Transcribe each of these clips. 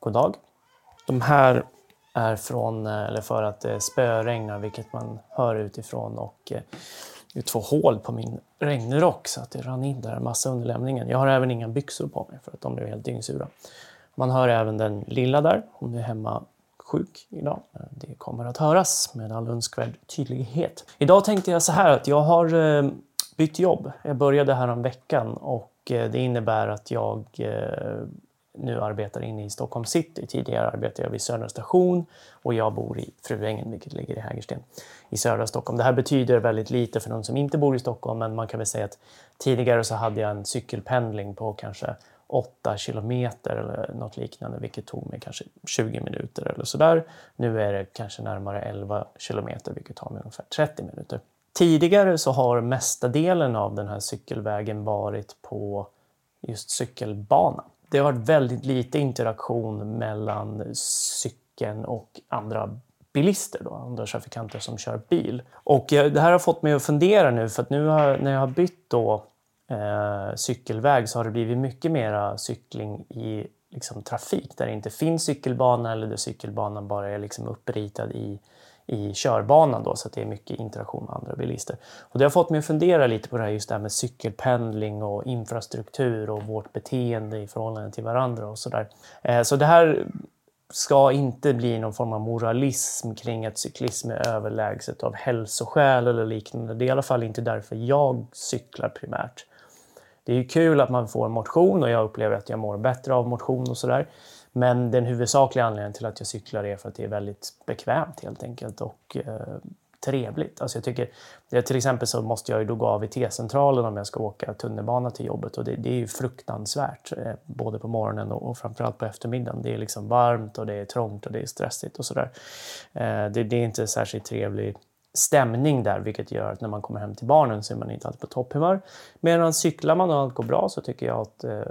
God dag. De här är från, eh, eller för att eh, det spöregnar, vilket man hör utifrån. Och eh, det är två hål på min regnrock så att det rann in där en massa under lämningen. Jag har även inga byxor på mig för att de blev helt dyngsura. Man hör även den lilla där. Hon är hemma sjuk idag. Det kommer att höras med all önskvärd tydlighet. Idag tänkte jag så här att jag har bytt jobb. Jag började här om veckan och det innebär att jag nu arbetar inne i Stockholm city. Tidigare arbetade jag vid Södra station och jag bor i Fruängen, vilket ligger i Hägersten i södra Stockholm. Det här betyder väldigt lite för någon som inte bor i Stockholm, men man kan väl säga att tidigare så hade jag en cykelpendling på kanske 8 kilometer eller något liknande, vilket tog mig kanske 20 minuter eller sådär. Nu är det kanske närmare 11 kilometer, vilket tar mig ungefär 30 minuter. Tidigare så har mesta delen av den här cykelvägen varit på just cykelbana det har varit väldigt lite interaktion mellan cykeln och andra bilister, då, andra trafikanter som kör bil. Och eh, det här har fått mig att fundera nu, för att nu har, när jag har bytt då, eh, cykelväg så har det blivit mycket mera cykling i liksom, trafik där det inte finns cykelbana eller där cykelbanan bara är liksom uppritad i i körbanan då, så att det är mycket interaktion med andra bilister. Och det har fått mig att fundera lite på det här just det här med cykelpendling och infrastruktur och vårt beteende i förhållande till varandra och sådär. Eh, så det här ska inte bli någon form av moralism kring att cyklism är överlägset av hälsoskäl eller liknande. Det är i alla fall inte därför jag cyklar primärt. Det är ju kul att man får motion och jag upplever att jag mår bättre av motion och sådär. Men den huvudsakliga anledningen till att jag cyklar är för att det är väldigt bekvämt helt enkelt och eh, trevligt. Alltså jag tycker, till exempel så måste jag ju då gå av i T-centralen om jag ska åka tunnelbana till jobbet och det, det är ju fruktansvärt, eh, både på morgonen och, och framförallt på eftermiddagen. Det är liksom varmt och det är trångt och det är stressigt och sådär. Eh, det, det är inte särskilt trevlig stämning där, vilket gör att när man kommer hem till barnen så är man inte alltid på topphumör. Medan cyklar man och allt går bra så tycker jag att eh,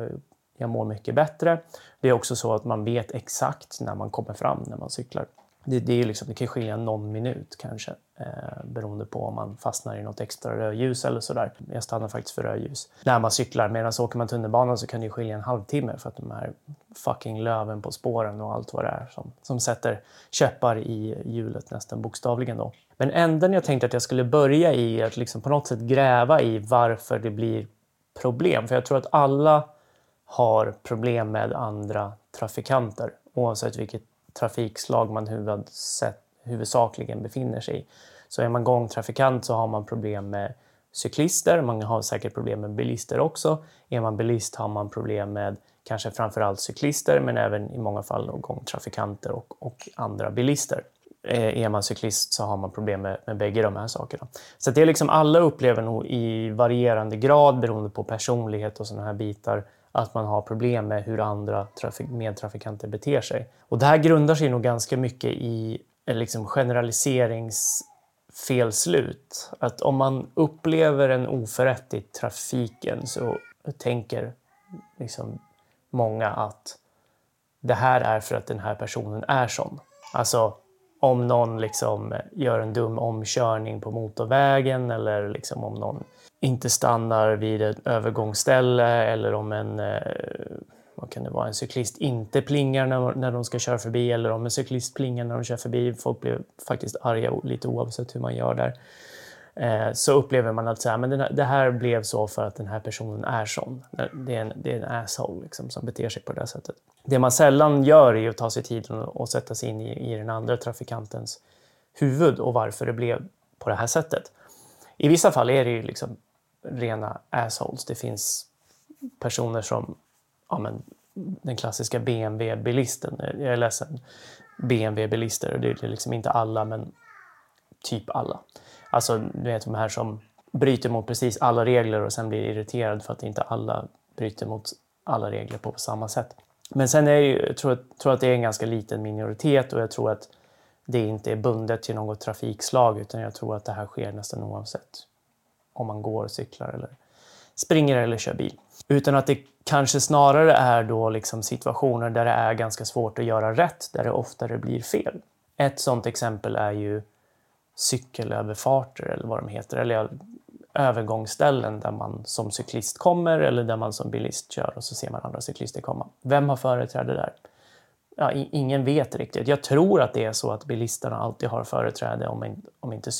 jag mår mycket bättre. Det är också så att man vet exakt när man kommer fram när man cyklar. Det, det, är liksom, det kan skilja någon minut kanske eh, beroende på om man fastnar i något extra rödljus eller sådär. Jag stannar faktiskt för rödljus när man cyklar. Medan åker man tunnelbana så kan det skilja en halvtimme för att de här fucking löven på spåren och allt vad det är som, som sätter käppar i hjulet nästan bokstavligen då. Men änden jag tänkte att jag skulle börja i är att liksom på något sätt gräva i varför det blir problem. För jag tror att alla har problem med andra trafikanter oavsett vilket trafikslag man huvudsakligen befinner sig i. Så är man gångtrafikant så har man problem med cyklister, man har säkert problem med bilister också. Är man bilist har man problem med kanske framförallt cyklister men även i många fall gångtrafikanter och, och andra bilister. Eh, är man cyklist så har man problem med, med bägge de här sakerna. Så det är liksom alla upplever nog i varierande grad beroende på personlighet och sådana här bitar att man har problem med hur andra trafik medtrafikanter beter sig. Och det här grundar sig nog ganska mycket i eh, liksom generaliseringsfelslut. Att om man upplever en oförrätt i trafiken så tänker liksom många att det här är för att den här personen är sån. Alltså om någon liksom eh, gör en dum omkörning på motorvägen eller liksom om någon inte stannar vid ett övergångsställe eller om en, eh, vad kan det vara, en cyklist inte plingar när, när de ska köra förbi eller om en cyklist plingar när de kör förbi. Folk blir faktiskt arga lite oavsett hur man gör där. Eh, så upplever man att så här, men här, det här blev så för att den här personen är sån. Det är en, det är en asshole liksom, som beter sig på det sättet. Det man sällan gör är att ta sig tiden och sätta sig in i, i den andra trafikantens huvud och varför det blev på det här sättet. I vissa fall är det ju liksom rena assholes. Det finns personer som ja, men, den klassiska BMW-bilisten. Jag är ledsen, BMW-bilister. Det är liksom inte alla, men typ alla. Alltså, du vet de här som bryter mot precis alla regler och sen blir irriterad för att inte alla bryter mot alla regler på samma sätt. Men sen är det ju, jag tror, tror att det är en ganska liten minoritet och jag tror att det inte är bundet till något trafikslag utan jag tror att det här sker nästan oavsett om man går, cyklar eller springer eller kör bil. Utan att det kanske snarare är då liksom situationer där det är ganska svårt att göra rätt, där det oftare blir fel. Ett sådant exempel är ju cykelöverfarter eller vad de heter, eller övergångsställen där man som cyklist kommer eller där man som bilist kör och så ser man andra cyklister komma. Vem har företräde där? ja, ingen vet riktigt. Jag tror att det är så att bilisterna alltid har företräde om, om inte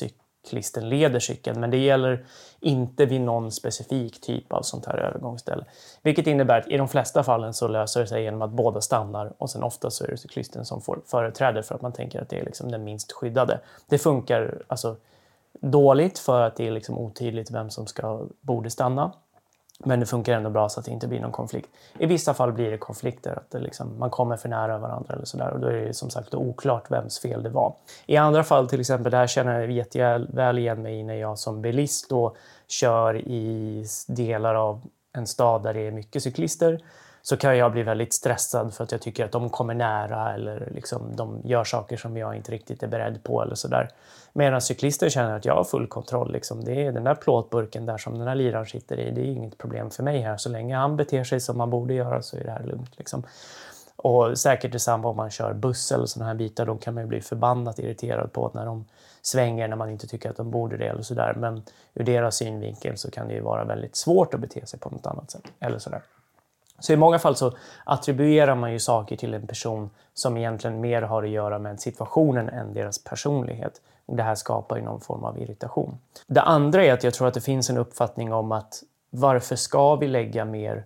cyklisten leder cykeln. Men det gäller inte vid någon specifik typ av sånt här övergångsställe. Vilket innebär att i de flesta fallen så löser det sig genom att båda stannar och sen ofta så är det cyklisten som får företräde för att man tänker att det är liksom den minst skyddade. Det funkar alltså dåligt för att det är liksom otydligt vem som ska, borde stanna. Men det funkar ändå bra så att det inte blir någon konflikt. I vissa fall blir det konflikter, att det liksom, man kommer för nära varandra eller sådär och då är det som sagt oklart vems fel det var. I andra fall, till exempel, det här känner jag jätteväl igen mig i när jag som bilist då kör i delar av en stad där det är mycket cyklister så kan jag bli väldigt stressad för att jag tycker att de kommer nära eller liksom de gör saker som jag inte riktigt är beredd på eller sådär. Medan cyklister känner att jag har full kontroll. Liksom. Det är den där plåtburken där som den här liraren sitter i. Det är inget problem för mig här. Så länge han beter sig som han borde göra så är det här lugnt. Liksom. Och säkert detsamma om man kör buss eller sådana här bitar. Då kan man ju bli förbannat irriterad på när de svänger när man inte tycker att de borde det eller sådär. Men ur deras synvinkel så kan det ju vara väldigt svårt att bete sig på något annat sätt. Eller sådär. Så i många fall så attribuerar man ju saker till en person som egentligen mer har att göra med situationen än deras personlighet. Det här skapar ju någon form av irritation. Det andra är att jag tror att det finns en uppfattning om att varför ska vi lägga mer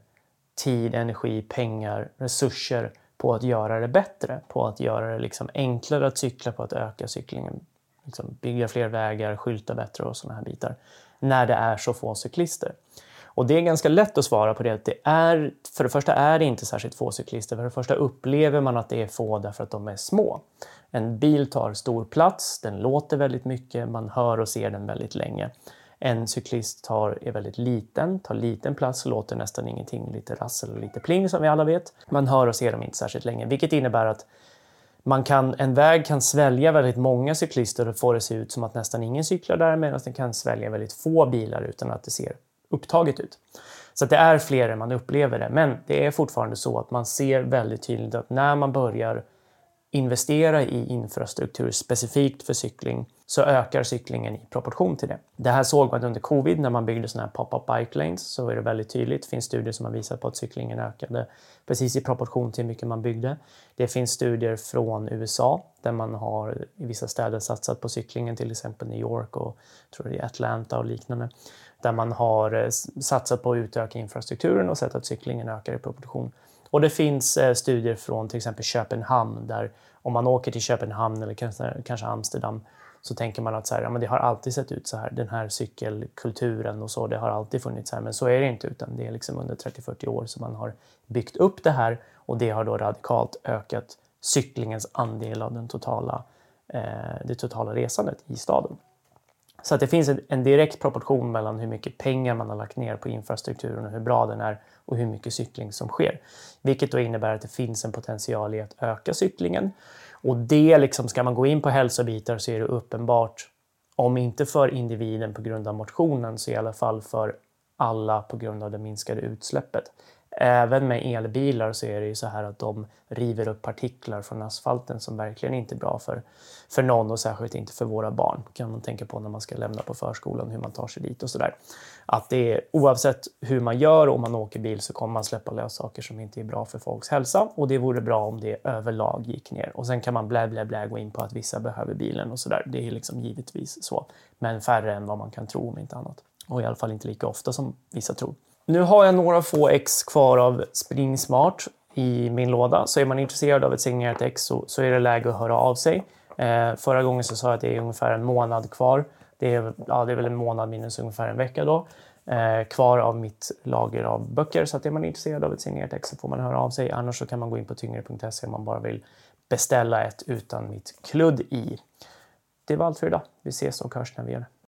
tid, energi, pengar, resurser på att göra det bättre, på att göra det liksom enklare att cykla, på att öka cyklingen, liksom bygga fler vägar, skylta bättre och sådana här bitar, när det är så få cyklister. Och det är ganska lätt att svara på det. Att det är, för det första är det inte särskilt få cyklister. För det första upplever man att det är få därför att de är små. En bil tar stor plats, den låter väldigt mycket, man hör och ser den väldigt länge. En cyklist tar, är väldigt liten, tar liten plats, låter nästan ingenting, lite rassel och lite pling som vi alla vet. Man hör och ser dem inte särskilt länge, vilket innebär att man kan, en väg kan svälja väldigt många cyklister och få det se ut som att nästan ingen cyklar där medan den kan svälja väldigt få bilar utan att det ser upptaget ut. Så det är fler än man upplever det. Men det är fortfarande så att man ser väldigt tydligt att när man börjar investera i infrastruktur specifikt för cykling så ökar cyklingen i proportion till det. Det här såg man under covid när man byggde sådana här pop-up bike lanes så är det väldigt tydligt. Det finns studier som har visat på att cyklingen ökade precis i proportion till hur mycket man byggde. Det finns studier från USA där man har i vissa städer satsat på cyklingen, till exempel New York och tror det är Atlanta och liknande där man har eh, satsat på att utöka infrastrukturen och sett att cyklingen ökar i proportion. Och det finns eh, studier från till exempel Köpenhamn där om man åker till Köpenhamn eller kanske, Amsterdam så tänker man att så här, ja, men det har alltid sett ut så här. Den här cykelkulturen och så, det har alltid funnits här. Men så är det inte, utan det är liksom under 30-40 år som man har byggt upp det här och det har då radikalt ökat cyklingens andel av den totala, eh, det totala resandet i staden. Så att det finns en direkt proportion mellan hur mycket pengar man har lagt ner på infrastrukturen och hur bra den är och hur mycket cykling som sker. Vilket då innebär att det finns en potential i att öka cyklingen. Och det liksom, ska man gå in på hälsobitar så är det uppenbart, om inte för individen på grund av motionen så i alla fall för alla på grund av det minskade utsläppet. Även med elbilar så är det ju så här att de river upp partiklar från asfalten som verkligen inte är bra för, för någon och särskilt inte för våra barn. kan man tänka på när man ska lämna på förskolan, hur man tar sig dit och sådär. Att det är oavsett hur man gör om man åker bil så kommer man släppa lös saker som inte är bra för folks hälsa och det vore bra om det överlag gick ner. Och sen kan man blä, blä, blä gå in på att vissa behöver bilen och sådär. Det är liksom givetvis så. Men färre än vad man kan tro om inte annat. Och i alla fall inte lika ofta som vissa tror. Nu har jag några få ex kvar av Spring Smart i min låda. Så är man intresserad av ett signerat ex så, så är det läge att höra av sig. Eh, förra gången så sa jag att det är ungefär en månad kvar. Det är, ja, det är väl en månad minus ungefär en vecka då. Eh, kvar av mitt lager av böcker. Så att är man intresserad av ett signerat ex så får man höra av sig. Annars så kan man gå in på tyngre.se om man bara vill beställa ett utan mitt kludd i. Det var allt för idag. Vi ses och hörs när vi gör det.